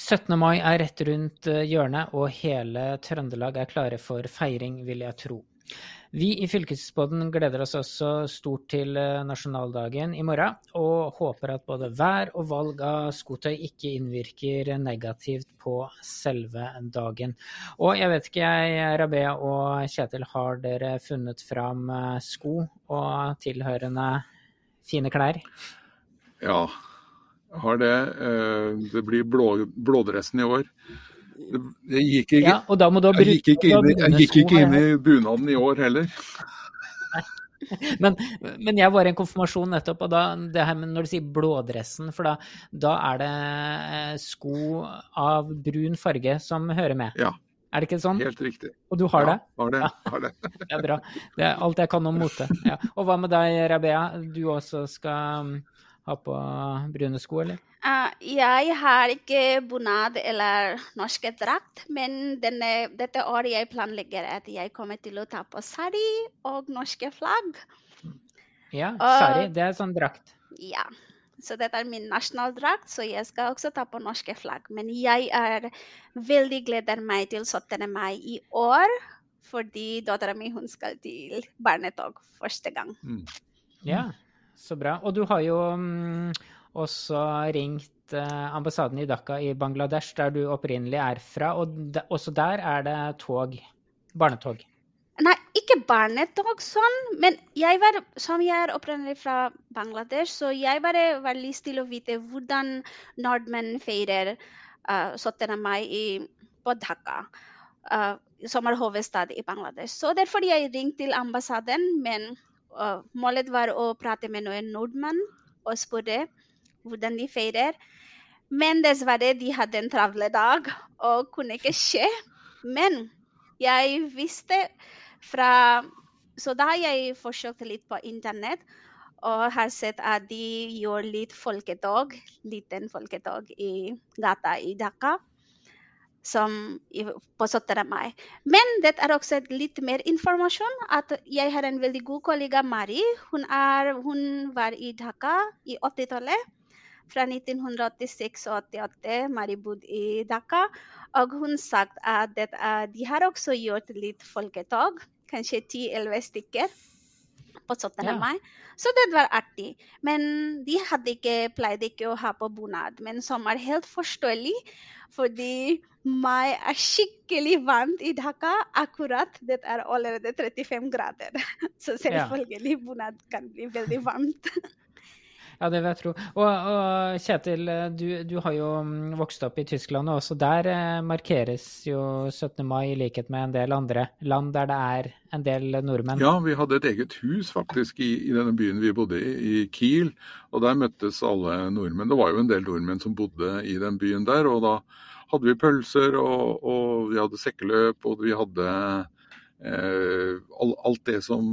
17. mai er rett rundt eh, hjørnet, og hele Trøndelag er klare for feiring, vil jeg tro. Vi i Fylkesbåten gleder oss også stort til eh, nasjonaldagen i morgen, og håper at både vær og valg av skotøy ikke innvirker negativt på selve dagen. Og jeg vet ikke, Rabea og Kjetil, har dere funnet fram eh, sko og tilhørende fine klær? Ja, har det. Eh, det blir blå, blådressen i år. Jeg gikk ikke, ja, du jeg gikk ikke, inn, jeg gikk ikke inn i bunaden i år heller. Men, men, jeg var i en konfirmasjon nettopp, og da, det her når du sier blådressen, for da, da, er det eh, sko av brun farge som hører med? Ja. Er det ikke sånn? Helt riktig. Og du har ja, det? Har det, har det. det er bra. Det er alt jeg kan om mote. Ja. Og hva med deg, Rabea? Du også skal ha på brune sko, eller? Uh, jeg har ikke bunad eller norske drakt, men denne, dette året jeg planlegger at jeg kommer til å ta på sari og norske flagg. Ja, sari, det er sånn drakt. Ja. Så dette er min nasjonaldrakt, så jeg skal også ta på norske flagg. Men jeg er veldig gleder meg til 17. mai i år, fordi dattera mi skal til barnetog første gang. Mm. Ja, så bra. Og du har jo um, også ringt uh, ambassaden i Dhaka i Bangladesh, der du opprinnelig er fra. Og også der er det tog. Barnetog. Nei, ikke barnetog sånn, men jeg var, som jeg er opprinnelig fra Bangladesh, så jeg bare var lyst til å vite hvordan nordmenn feirer uh, 17. mai i, på Dhaka, uh, som er hovedstad i Bangladesh. Så derfor jeg ringte til ambassaden, men målet var å prate med noen nordmenn og spørre hvordan de feirer. Men dessverre, de hadde en travel dag og kunne ikke skje. Men jeg visste fra Så da jeg forsøkt litt på internett og har sett at de gjør litt folketog, liten folketog i gata i Dhaka som i, på 17. mai. Men det er også litt mer informasjon. at Jeg har en veldig god kollega, Mari. Hun, er, hun var i Dhaka i 80-tallet. Fra 1986 og 88 Mari bodde i Dhaka. Og hun sa at det, de har også gjort litt folketog kanskje 10-11 stykker på 17. Ja. mai. Så det var artig. Men de hadde ikke, pleide ikke å ha på bunad, men som er helt forståelig. Fordi mai er skikkelig varmt i Dhaka. Akkurat det er allerede 35 grader. Så selvfølgelig bunad kan bli veldig varmt. Ja, det vil jeg tro. Og, og Kjetil, du, du, har jo mm, vokst opp i Tyskland, og også der eh, markeres jo 17. mai i likhet med en del andre land der det er en del nordmenn. Ja, vi hadde et eget hus faktisk i, i denne byen vi bodde i, i Kiel. Og der møttes alle nordmenn. Det var jo en del nordmenn som bodde i den byen der. Og da hadde vi pølser, og, og vi hadde sekkeløp, og vi hadde Eh, alt det som,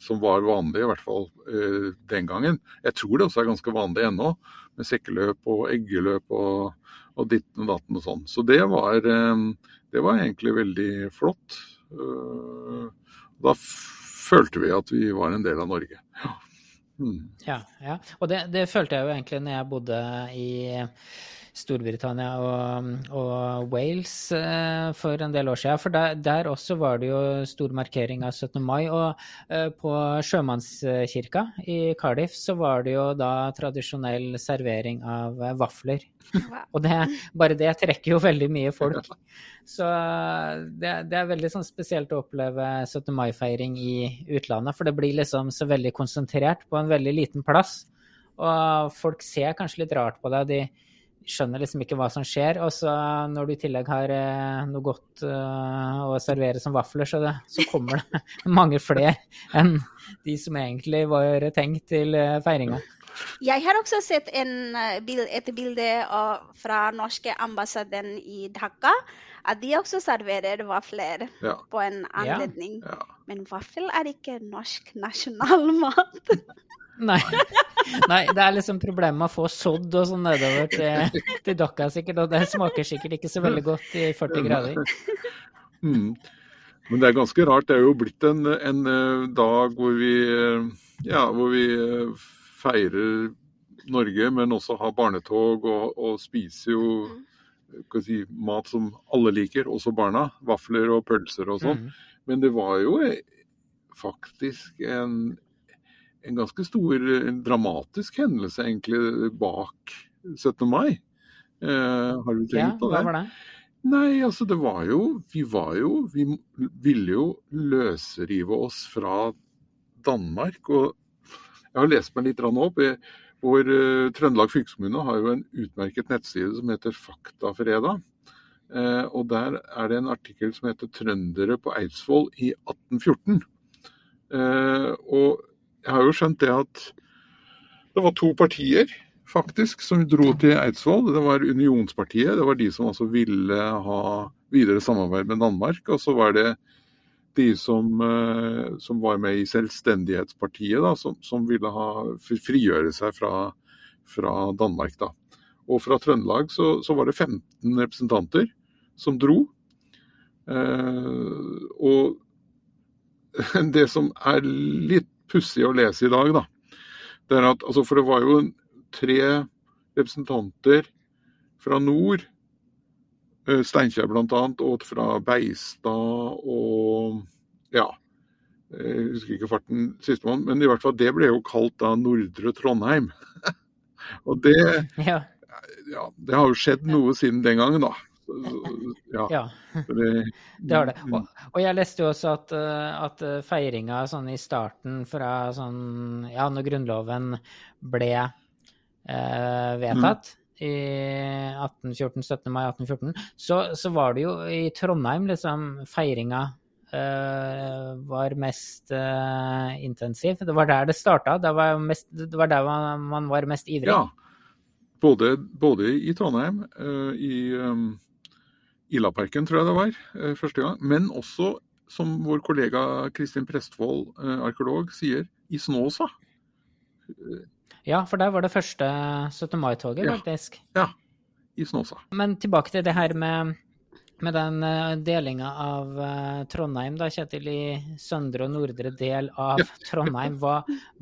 som, var vanlig, i hvert fall eh, den gangen. Jeg tror det også er ganske vanlig ennå, med sekkeløp og eggeløp og, og ditten og datten og sånn. Så det var, eh, det var egentlig veldig flott. Da følte vi at vi var en del av Norge. Ja. Mm. Ja, ja. Og det, det, følte jeg jo egentlig når jeg bodde i Storbritannia og, og Wales eh, for en del år siden. For der, der, også var det jo stor markering av 17. mai. Og eh, på sjømannskirka i Cardiff så var det jo da tradisjonell servering av eh, vafler. og det, bare det trekker jo veldig mye folk. Så det, det er veldig sånn spesielt å oppleve 17. mai-feiring i utlandet. For det blir liksom så veldig konsentrert på en veldig liten plass. Og folk ser kanskje litt rart på deg. De, skjønner liksom ikke hva som skjer. Og så når du i tillegg har eh, noe godt uh, å servere som vafler, så, det, så kommer det mange flere enn de som egentlig var tenkt til uh, feiringa. Jeg har også sett en, et bilde av, fra norske ambassaden i Dhaka. At de også serverer vafler ja. på en anledning. Ja. Ja. Men vaffel er ikke norsk nasjonalmat. Nei. Nei, det er liksom problemet med å få sådd og sånn nedover til, til dokka, sikkert. Og det smaker sikkert ikke så veldig godt i 40 grader. Mm. Men det er ganske rart. Det er jo blitt en, en dag hvor vi, ja, hvor vi feirer Norge, men også har barnetog og, og spiser jo si, mat som alle liker, også barna. Vafler og pølser og sånn. Mm. Men det var jo faktisk en, en ganske stor, en dramatisk hendelse egentlig bak 17. mai. Eh, har du tenkt Ja, på hva det? var det? Nei, altså det var jo Vi var jo Vi ville jo løsrive oss fra Danmark. Og jeg har lest meg litt opp. Eh, Vår uh, Trøndelag fylkeskommune har jo en utmerket nettside som heter Faktafredag. Uh, og der er det en artikkel som heter 'Trøndere på Eidsvoll i 1814'. Uh, og jeg har jo skjønt det at det var to partier faktisk som dro til Eidsvoll. Det var Unionspartiet. Det var de som altså ville ha videre samarbeid med Danmark. Og så var det de som, eh, som var med i Selvstendighetspartiet, da, som, som ville ha, frigjøre seg fra, fra Danmark. Da. Og fra Trøndelag så, så var det 15 representanter som dro. Eh, og det som er litt pussig å lese i dag, da, det er at altså, For det var jo tre representanter fra nord, eh, Steinkjer bl.a., og fra Beistad og ja. Jeg husker ikke farten sistemann, men i hvert fall det ble jo kalt da Nordre Trondheim. og det, Ja. ja, det har jo skjedd noe siden den gangen, da. Ja, ja. det, Det har det. Og, og jeg leste jo også at, eh, at eh, feiringa sånn i starten fra sånn Ja, når Grunnloven ble eh, vedtatt i 1814, 17. mai 1814, så, så var det jo i Trondheim liksom feiringa eh, var mest eh, intensiv. Det var der det starta. Det var, mest, det var der man, man var mest ivrig. Ja. Både, både i Trondheim, uh, i um, Ilaparken tror jeg det var eh, første gang, men også, som vår kollega Kristin Prestvold, eh, arkeolog, sier, i Snåsa. Ja, for der var det første 17. mai-toget, Ja. faktisk. Ja, i Snåsa. Men tilbake til det her med, med den uh, delinga av eh, Trondheim, da, Kjetil, i søndre og nordre del av Trondheim. Hva,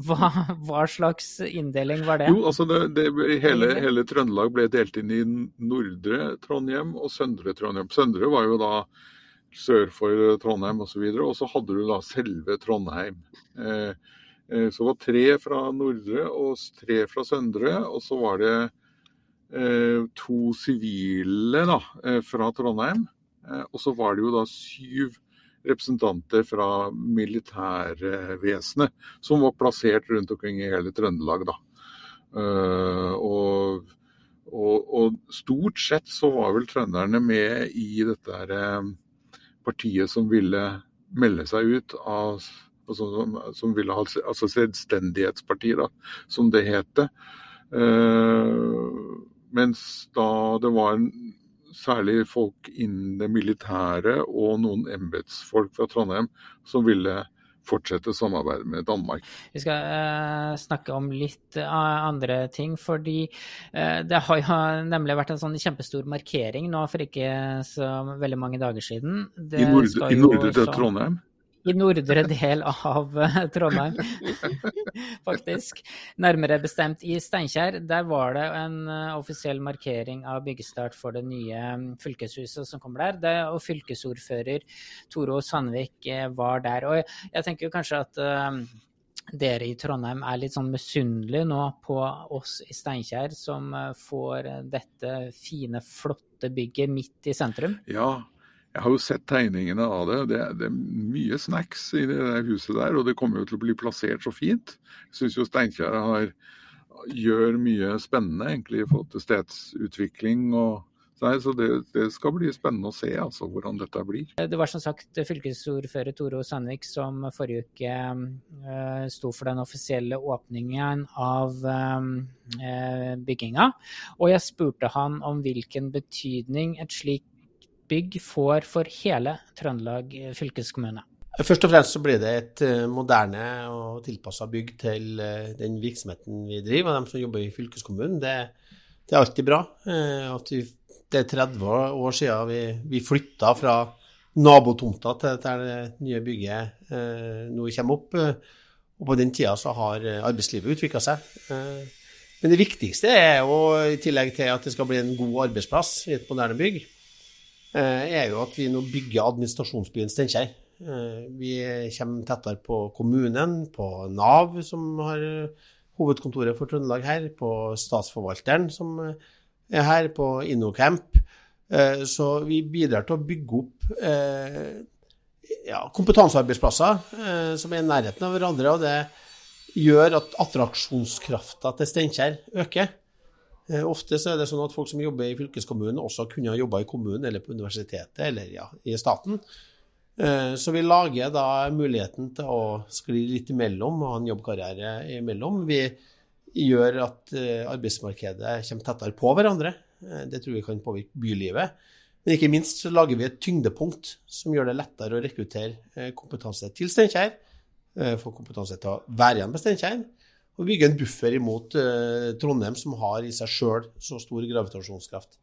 hva, hva slags inndeling var det? Jo, altså det, det, hele, hele Trøndelag ble delt inn i nordre Trondheim og søndre Trondheim. Søndre var jo da sør for Trondheim osv. Og, og så hadde du da selve Trondheim. Eh, eh, så var tre fra nordre og tre fra søndre, og så var det eh, to sivile da, eh, fra Trondheim. Eh, og så var det jo da syv representanter fra militærvesenet som var plassert rundt omkring i hele Trøndelag. da. Eh, og, og, og stort sett så var vel trønderne med i dette her, eh, partiet som ville melde seg ut av som, som ville ha altså selvstendighetspartiet, da, som det het. Uh, mens da det var særlig folk innen det militære og noen embetsfolk fra Trondheim som ville fortsette samarbeidet med Danmark. Vi skal uh, snakke om litt uh, andre ting, fordi uh, det har jo nemlig vært en sånn kjempestor markering nå for ikke så veldig mange dager siden. Det I, nord, nordre så- Trondheim. I nordre del av eh, Trondheim, faktisk. Nærmere bestemt i Steinkjer. Der var det en eh, offisiell markering av byggestart for det nye mm, fylkeshuset som kommer der. Og fylkesordfører Toro Sandvik eh, var der. Og jeg, tenker kanskje at dere i Trondheim er litt sånn misunnelige nå på oss i Steinkjer som får dette fine, flotte bygget midt i sentrum. Ja, jeg har jo sett tegningene av det. Det, det er mye snacks i det der huset der, og det kommer jo til å bli plassert så fint. Jeg syns jo Steinkjer gjør mye spennende egentlig i forhold til stedsutvikling. og Nei, så det, det, skal bli spennende å se altså, hvordan dette blir. Det var som sagt fylkesordfører Toro Sandvik som forrige uke uh, sto for den offisielle åpningen av uh, bygginga. Og jeg spurte han om hvilken betydning et slikt bygg får for hele Trøndelag fylkeskommune. Først og fremst så blir det et moderne og tilpassa bygg til den virksomheten vi driver, og dem som jobber i fylkeskommunen. Det, det er alltid bra. At vi, det er 30 år siden vi, vi flytta fra nabotomta til det nye bygget eh, nå kommer opp. Og på den tida så har arbeidslivet utvikla seg. Eh, Men det viktigste er jo, i tillegg til at det skal bli en god arbeidsplass i et moderne bygg, eh, er jo at vi nå bygger administrasjonsbyen Steinkjer. Eh, vi kommer tettere på kommunen, på Nav, som har hovedkontoret for Trøndelag her, på Statsforvalteren, som er her, på InnoCamp. Så vi bidrar til å bygge opp ja, kompetansearbeidsplasser som er i nærheten av hverandre. og det gjør at attraksjonskrafta til Steinkjer øker. Eh, ofte så er det sånn at folk som jobber i fylkeskommunen, også kunne ha jobba i kommunen eller på universitetet eller ja, i staten. Eh, så vi lager da muligheten til å skli litt imellom og ha en jobbkarriere imellom. Vi gjør at eh, arbeidsmarkedet kommer tettere på hverandre. Det tror vi kan påvirke bylivet. Men ikke minst så lager vi et tyngdepunkt som gjør det lettere å rekruttere kompetanse til Steinkjer få kompetanse til å være igjen på Steinkjer. Og bygge en buffer imot eh, Trondheim, som har i seg sjøl så stor gravitasjonskraft.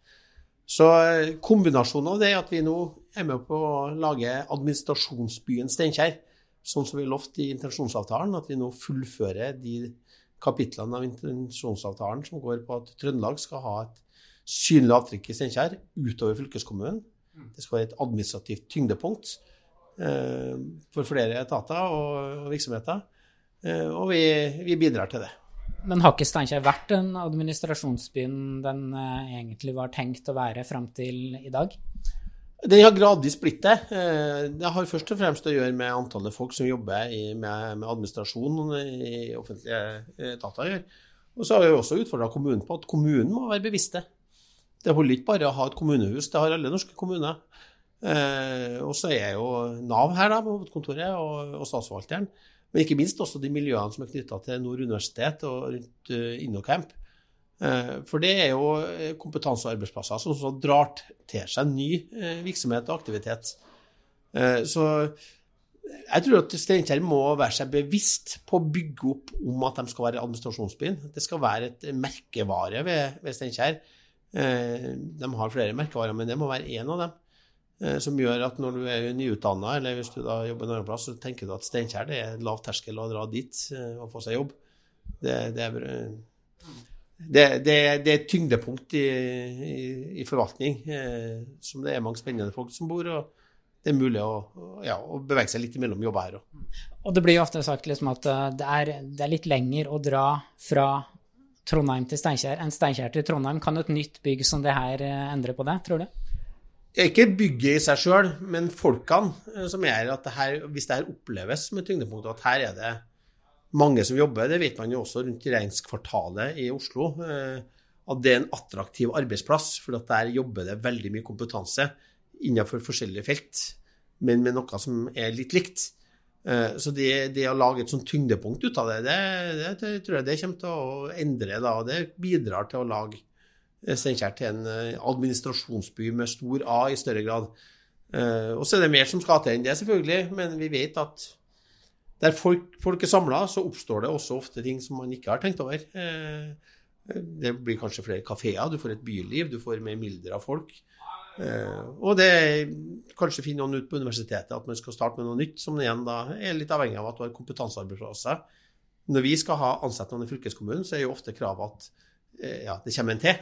Så eh, kombinasjonen av det at vi nå er med på å lage administrasjonsbyen Steinkjer, sånn som vi lovte i intensjonsavtalen, at vi nå fullfører de kapitlene av intensjonsavtalen som går på at Trøndelag skal ha et synlig avtrykk i Steinkjer utover fylkeskommunen. Det skal være et administrativt tyngdepunkt. Eh, for flere etater og virksomheter. Eh, og vi, vi bidrar til det. Men har ikke Steinkjer vært den administrasjonsbyen den eh, egentlig var tenkt å være fram til i dag? Den har gradvis blitt det. Det har først og fremst å gjøre med antallet folk som jobber i, med, administrasjon i offentlige etater. Og så har vi også utfordra kommunen på at kommunen må være bevisste. Det holder ikke bare å ha et kommunehus, det har alle norske kommuner. Eh, og så er jo Nav her, da, på hovedkontoret, og, og Statsforvalteren. Men ikke minst også de miljøene som er knytta til Nord universitet og rundt uh, InnoCamp. Eh, for det er jo eh, kompetansearbeidsplasser som så drar til seg ny eh, virksomhet og aktivitet. Eh, så jeg tror at Steinkjer må være seg bevisst på å bygge opp om at de skal være administrasjonsbyen. Det skal være et merkevare ved, ved Steinkjer. Eh, de har flere merkevarer, men det må være én av dem. Eh, som gjør at når du er nyutdanna, eller hvis du da jobber en annen plass, så tenker du at Steinkjer det er lav terskel å dra dit eh, og få seg jobb. Det, det, er, det, det, er, et tyngdepunkt i, i, i forvaltning eh, som det er mange spennende folk som bor. og det er mulig å, ja, å bevege seg litt mellom jobber her òg. Og det blir jo ofte sagt liksom at det er, det er litt lenger å dra fra Trondheim til Steinkjer enn Steinkjer til Trondheim. Kan et nytt bygg som det her endre på det, tror du? Ikke bygget i seg sjøl, men folkene eh, som gjør at det her, hvis det her oppleves med tyngdepunktet at her er det mange som jobber, det vet man jo også rundt regjeringskvartalet i Oslo, eh, at det er en attraktiv arbeidsplass. For der jobber det veldig mye kompetanse innenfor forskjellige felt, men med noe som er litt likt. Eh, så det, det å lage et sånt tyngdepunkt ut av det, det, det tror jeg det kommer til å endre. da, og Det bidrar til å lage Steinkjer til en eh, administrasjonsby med stor A i større grad. Eh, og så er det mer som skal til enn det, selvfølgelig, men vi vet at der folk, folk er samla, så oppstår det også ofte ting som man ikke har tenkt over. Eh, det blir kanskje flere kafeer, du får et byliv, du får mer mildere av folk. Og det kanskje finner noen ut på universitetet at man skal starte med noe nytt, som igjen da er litt avhengig av at du har kompetansearbeidsplasser. Når vi skal ha ansatte noen i fylkeskommunen, så er jo ofte kravet at ja, det kommer en til.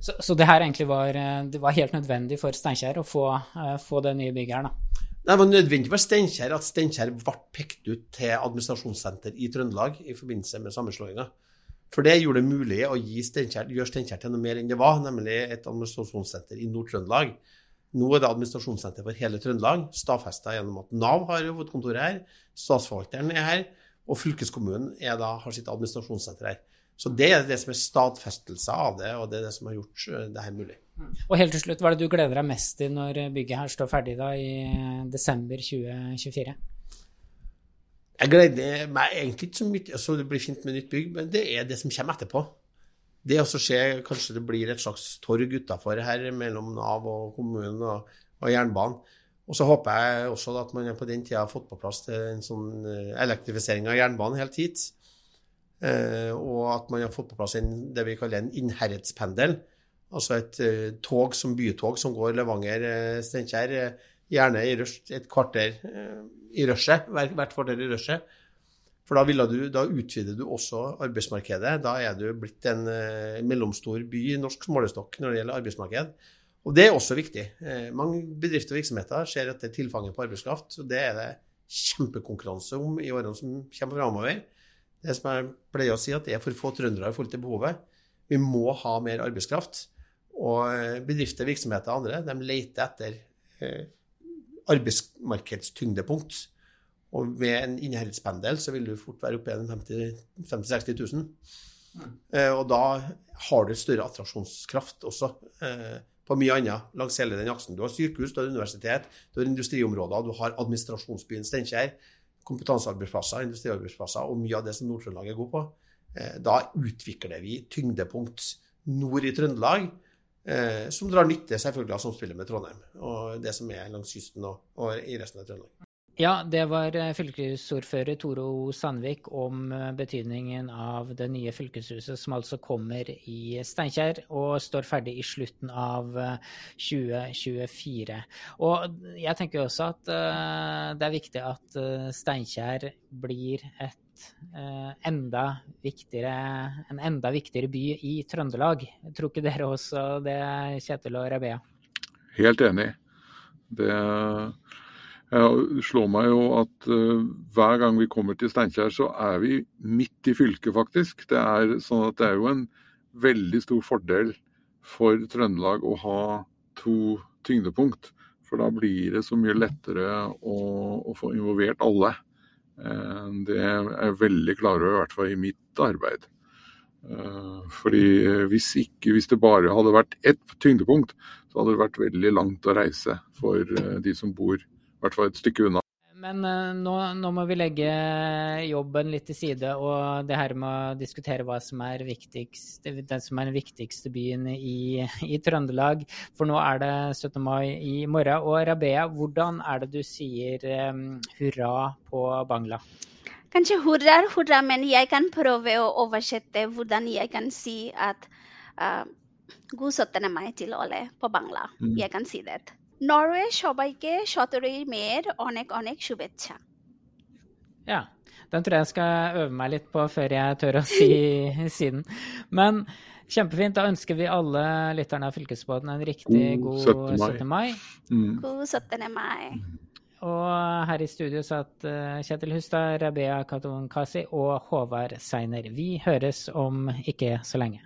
Så, så, det her egentlig var, eh, det var helt nødvendig for Steinkjer å få, uh, få det nye bygget her, da? Det var nødvendig for Steinkjer at Steinkjer ble pekt ut til administrasjonssenter i Trøndelag i forbindelse med sammenslåinga. For det gjorde det mulig å gjøre Steinkjer til noe mer enn det var, nemlig et administrasjonssenter i Nord-Trøndelag. Nå er det administrasjonssenter for hele Trøndelag, stadfesta gjennom at Nav har hovedkontoret her, Statsforvalteren er her, og fylkeskommunen da, har sitt administrasjonssenter her. Så det er det som er stadfestelse av det, og det er det som har gjort eh, det her mulig. Og helt til slutt, hva er det du gleder deg mest til når bygget her står ferdig da i desember 2024? Jeg gleder meg egentlig ikke så mye så det blir fint med nytt bygg, men det er det som kommer etterpå. Det å se kanskje det blir et slags torg utafor her mellom Nav og kommunen og, og jernbanen. Og så håper jeg også at man på den tida har fått på plass en sånn eh, elektrifisering av jernbanen helt hit. Eh, og at man har fått på plass en, det vi kaller en innherredspendel. Altså et uh, tog som bytog som går Levanger-Steinkjer, uh, gjerne i rush, et kvarter i rushet, hvert, kvarter i rushet. For da, du, da, utvider du også arbeidsmarkedet. Da er du blitt en eh, mellomstor by i norsk målestokk når det gjelder arbeidsmarked. Og det er også viktig. Eh, mange bedrifter og virksomheter ser etter tilfanget på arbeidskraft. og Det er det kjempekonkurranse om i årene som kommer framover. Det som jeg pleier å si, at det er for få trøndere i forhold til behovet. Vi må ha mer arbeidskraft. Og eh, bedrifter, virksomheter og andre de leter etter eh, arbeidsmarkedstyngdepunkt. Og med en innherredspendel så vil du fort være oppe i 50 60 000. Mm. Eh, og da har du større attraksjonskraft også på mye annet langs hele den aksen. Du har sykehus, du har universitet, du har industriområder, du har administrasjonsbyen Steinkjer, kompetansearbeidsplasser, industriarbeidsplasser og mye av det som Nord-Trøndelag er god på. Eh, da utvikler vi tyngdepunkt nord i Trøndelag Eh, som drar nytte selvfølgelig av samspillet med Trondheim og det som er langs kysten og, i resten av Trøndelag. Ja, det var eh, fylkesordfører Toro Sandvik om eh, betydningen av det nye fylkeshuset som altså kommer i Steinkjer og står ferdig i slutten av 2024. Og jeg tenker også at det er viktig at Steinkjer blir et Eh, enda viktigere, en enda viktigere by i Trøndelag. Tror ikke dere også det, Kjetil og Rabea? Helt enig. Det slår meg jo at uh, hver gang vi kommer til Steinkjer, så er vi midt i fylket, faktisk. Det er sånn at det er jo en veldig stor fordel for Trøndelag å ha to tyngdepunkt. For da blir det så mye lettere å, å få involvert alle. Eh, det er jeg veldig klar over, i hvert fall i mitt arbeid. Eh, fordi hvis, ikke, hvis det bare hadde vært ett tyngdepunkt, så hadde det vært veldig langt å reise for eh, de som bor i hvert fall et stykke unna. Men uh, nå, nå, må vi legge jobben litt til side, og det her med å diskutere hva som er viktigst, den som er den viktigste byen i, i, Trøndelag. For nå er det 17. mai i morgen. Og Rabea, hvordan er det du sier um, hurra på bangla? Kanskje hurra, hurra, men jeg kan prøve å oversette hvordan jeg kan si at uh, god 17. mai til alle på bangla. Mm. Jeg kan si det. Norway সবাইকে সতেরোই মেয়ের অনেক অনেক শুভেচ্ছা Ja, den tror jeg jeg skal øve meg litt på før jeg tør å si, si den. Men kjempefint. Da ønsker vi alle lytterne av Fylkesbåten en riktig god 17. mai. Mm. God 17. mai. Og her i studio satt eh, Kjetil Hustad, Rabea Katon Kasi og Håvard Seiner. Vi høres om ikke så lenge.